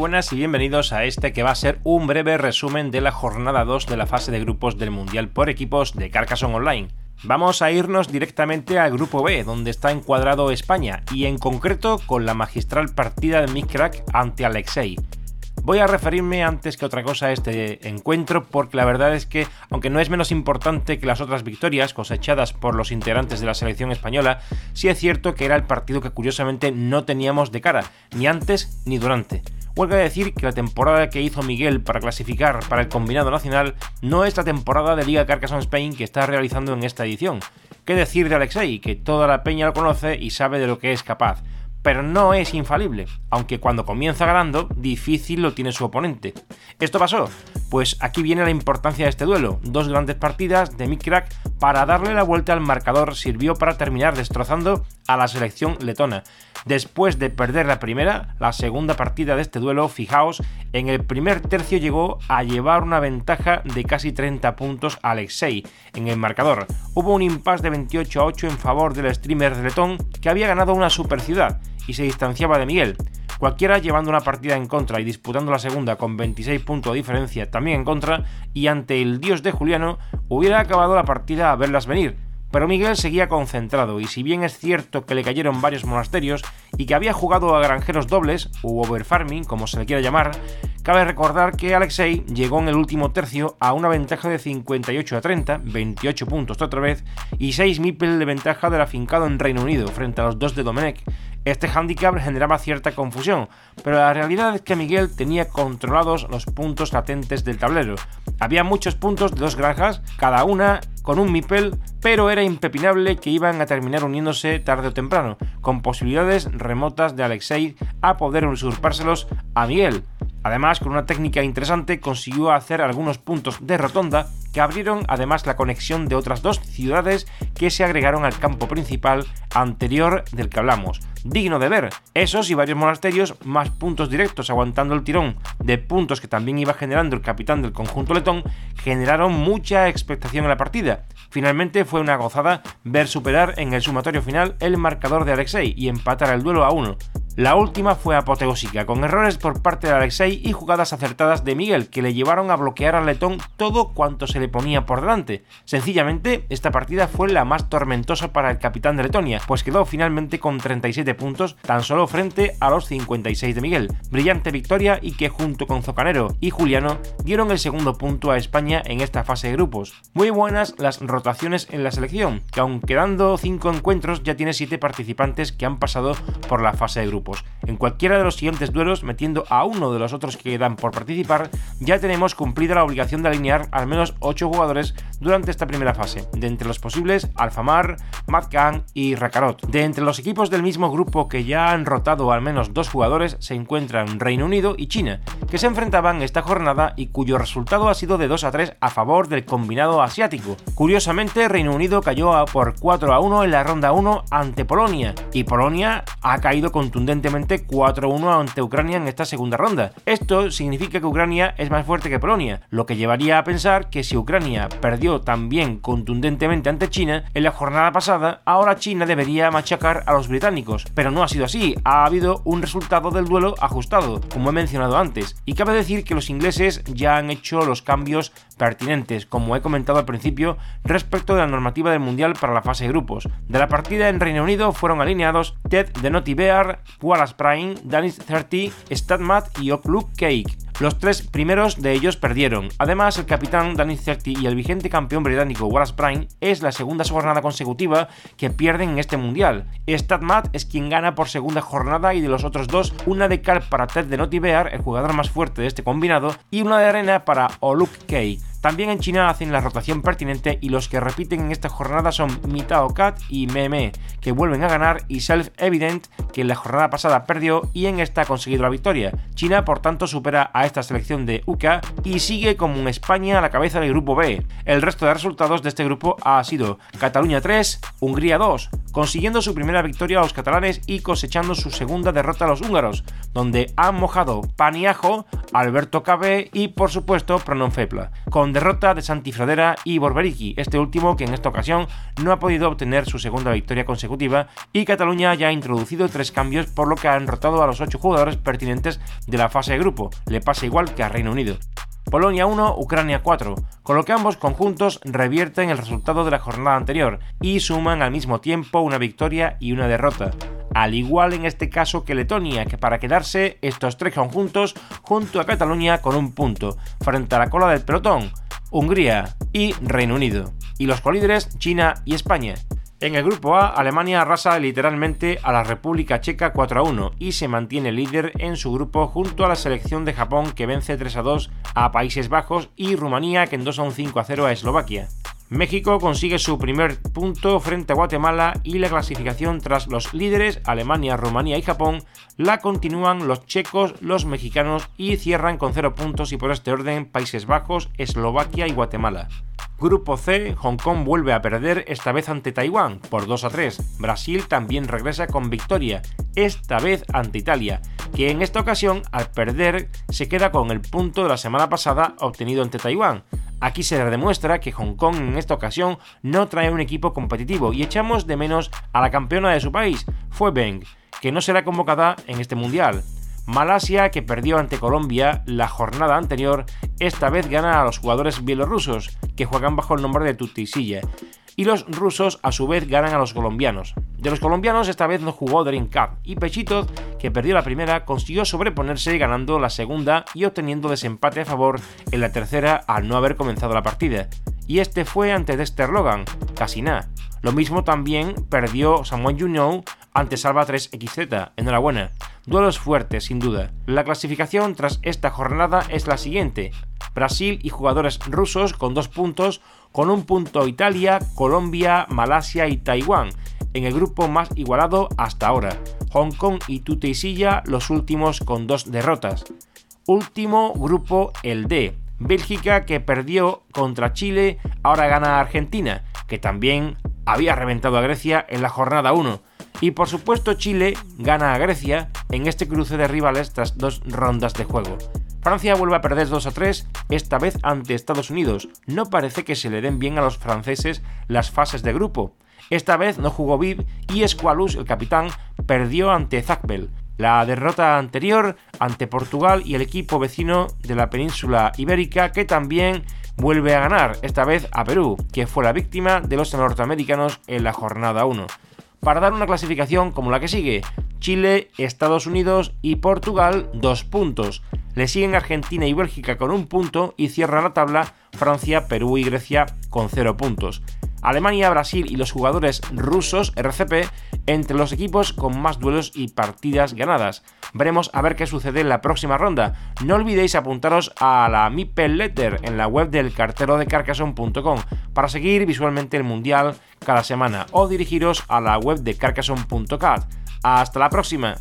Buenas y bienvenidos a este que va a ser un breve resumen de la jornada 2 de la fase de grupos del Mundial por equipos de Carcassonne Online. Vamos a irnos directamente al grupo B, donde está encuadrado España, y en concreto con la magistral partida de Mikrak ante Alexei. Voy a referirme antes que otra cosa a este encuentro porque la verdad es que, aunque no es menos importante que las otras victorias cosechadas por los integrantes de la selección española, sí es cierto que era el partido que curiosamente no teníamos de cara, ni antes ni durante. Huelga decir que la temporada que hizo Miguel para clasificar para el combinado nacional no es la temporada de Liga Carcassonne Spain que está realizando en esta edición. ¿Qué decir de Alexei, que toda la peña lo conoce y sabe de lo que es capaz? pero no es infalible, aunque cuando comienza ganando, difícil lo tiene su oponente. ¿Esto pasó? Pues aquí viene la importancia de este duelo. Dos grandes partidas de Mikrak para darle la vuelta al marcador sirvió para terminar destrozando a la selección letona. Después de perder la primera, la segunda partida de este duelo, fijaos, en el primer tercio llegó a llevar una ventaja de casi 30 puntos a Alexei en el marcador. Hubo un impasse de 28 a 8 en favor del streamer letón que había ganado una super ciudad y se distanciaba de Miguel. Cualquiera llevando una partida en contra y disputando la segunda con 26 puntos de diferencia también en contra y ante el dios de Juliano hubiera acabado la partida a verlas venir. Pero Miguel seguía concentrado y si bien es cierto que le cayeron varios monasterios y que había jugado a granjeros dobles, u overfarming como se le quiera llamar, cabe recordar que Alexei llegó en el último tercio a una ventaja de 58 a 30, 28 puntos otra vez, y 6 mipel de ventaja del afincado en Reino Unido frente a los dos de Domenech, este handicap generaba cierta confusión, pero la realidad es que Miguel tenía controlados los puntos latentes del tablero. Había muchos puntos de dos granjas, cada una con un mipel, pero era impepinable que iban a terminar uniéndose tarde o temprano, con posibilidades remotas de Alexei a poder usurpárselos a Miguel. Además, con una técnica interesante consiguió hacer algunos puntos de rotonda que abrieron además la conexión de otras dos ciudades que se agregaron al campo principal anterior del que hablamos. Digno de ver, esos y varios monasterios más puntos directos aguantando el tirón de puntos que también iba generando el capitán del conjunto letón, generaron mucha expectación en la partida. Finalmente fue una gozada ver superar en el sumatorio final el marcador de Alexei y empatar el duelo a uno. La última fue apoteósica, con errores por parte de Alexei y jugadas acertadas de Miguel, que le llevaron a bloquear al letón todo cuanto se le ponía por delante. Sencillamente, esta partida fue la más tormentosa para el capitán de Letonia, pues quedó finalmente con 37 puntos, tan solo frente a los 56 de Miguel. Brillante victoria y que junto con Zocanero y Juliano dieron el segundo punto a España en esta fase de grupos. Muy buenas las rotaciones en la selección, que aun quedando 5 encuentros ya tiene 7 participantes que han pasado por la fase de grupos. En cualquiera de los siguientes duelos, metiendo a uno de los otros que quedan por participar, ya tenemos cumplida la obligación de alinear al menos 8 jugadores durante esta primera fase. De entre los posibles, Alfamar, Madkan y Rakarot. De entre los equipos del mismo grupo que ya han rotado al menos dos jugadores, se encuentran Reino Unido y China, que se enfrentaban esta jornada y cuyo resultado ha sido de 2 a 3 a favor del combinado asiático. Curiosamente, Reino Unido cayó por 4 a 1 en la ronda 1 ante Polonia, y Polonia ha caído contundente 4-1 ante Ucrania en esta segunda ronda. Esto significa que Ucrania es más fuerte que Polonia, lo que llevaría a pensar que si Ucrania perdió también contundentemente ante China en la jornada pasada, ahora China debería machacar a los británicos. Pero no ha sido así, ha habido un resultado del duelo ajustado, como he mencionado antes, y cabe decir que los ingleses ya han hecho los cambios pertinentes, como he comentado al principio, respecto de la normativa del Mundial para la fase de grupos. De la partida en Reino Unido fueron alineados Ted de Naughty Bear, Wallace Prime, Danis 30, Statmat y Okluk Cake. Los tres primeros de ellos perdieron. Además, el capitán Danis 30 y el vigente campeón británico Wallace Prime es la segunda jornada consecutiva que pierden en este mundial. Statmat es quien gana por segunda jornada y de los otros dos, una de cal para Ted de Naughty Bear, el jugador más fuerte de este combinado, y una de arena para Oluk Cake. También en China hacen la rotación pertinente y los que repiten en esta jornada son Mitao Cat y Meme, que vuelven a ganar, y Self Evident, que en la jornada pasada perdió y en esta ha conseguido la victoria. China, por tanto, supera a esta selección de UCA y sigue como un España a la cabeza del grupo B. El resto de resultados de este grupo ha sido Cataluña 3, Hungría 2, consiguiendo su primera victoria a los catalanes y cosechando su segunda derrota a los húngaros, donde han mojado Paniajo, Alberto Cabe y por supuesto Pronon Fepla, con derrota de Santi Fradera y Borberiki, este último que en esta ocasión no ha podido obtener su segunda victoria consecutiva y Cataluña ya ha introducido tres cambios por lo que han rotado a los ocho jugadores pertinentes de la fase de grupo, le pasa igual que a Reino Unido. Polonia 1, Ucrania 4, con lo que ambos conjuntos revierten el resultado de la jornada anterior y suman al mismo tiempo una victoria y una derrota, al igual en este caso que Letonia, que para quedarse estos tres conjuntos junto a Cataluña con un punto, frente a la cola del pelotón, Hungría y Reino Unido, y los colíderes China y España. En el grupo A, Alemania arrasa literalmente a la República Checa 4 a 1 y se mantiene líder en su grupo junto a la selección de Japón que vence 3 a 2 a Países Bajos y Rumanía que endosó un 5 a 0 a Eslovaquia. México consigue su primer punto frente a Guatemala y la clasificación tras los líderes Alemania, Rumanía y Japón la continúan los checos, los mexicanos y cierran con 0 puntos y por este orden Países Bajos, Eslovaquia y Guatemala. Grupo C, Hong Kong vuelve a perder esta vez ante Taiwán por 2 a 3. Brasil también regresa con victoria, esta vez ante Italia, que en esta ocasión al perder se queda con el punto de la semana pasada obtenido ante Taiwán. Aquí se demuestra que Hong Kong en esta ocasión no trae un equipo competitivo y echamos de menos a la campeona de su país, fue Beng, que no será convocada en este mundial. Malasia, que perdió ante Colombia la jornada anterior, esta vez gana a los jugadores bielorrusos, que juegan bajo el nombre de Tutisilla, y los rusos a su vez ganan a los colombianos. De los colombianos esta vez no jugó Dream Cup y Pechito, que perdió la primera, consiguió sobreponerse ganando la segunda y obteniendo desempate a favor en la tercera al no haber comenzado la partida. Y este fue ante Dexter Logan, casi nada. Lo mismo también perdió Samuel You ante Salva 3XZ. Enhorabuena. Duelos fuertes, sin duda. La clasificación tras esta jornada es la siguiente. Brasil y jugadores rusos con dos puntos, con un punto Italia, Colombia, Malasia y Taiwán, en el grupo más igualado hasta ahora. Hong Kong y Tuteisilla los últimos con dos derrotas. Último grupo el D. Bélgica que perdió contra Chile, ahora gana Argentina, que también había reventado a Grecia en la jornada 1. Y por supuesto Chile gana a Grecia en este cruce de rivales tras dos rondas de juego. Francia vuelve a perder 2 a 3, esta vez ante Estados Unidos. No parece que se le den bien a los franceses las fases de grupo. Esta vez no jugó Viv y Esqualus, el capitán, perdió ante Zacbel. La derrota anterior ante Portugal y el equipo vecino de la península ibérica que también vuelve a ganar, esta vez a Perú, que fue la víctima de los norteamericanos en la jornada 1 para dar una clasificación como la que sigue. Chile, Estados Unidos y Portugal dos puntos. Le siguen Argentina y Bélgica con un punto y cierra la tabla Francia, Perú y Grecia con cero puntos. Alemania, Brasil y los jugadores rusos RCP entre los equipos con más duelos y partidas ganadas. Veremos a ver qué sucede en la próxima ronda. No olvidéis apuntaros a la Mipel Letter en la web del cartero de Carcassonne.com para seguir visualmente el mundial cada semana o dirigiros a la web de Carcassonne.cat. Hasta la próxima.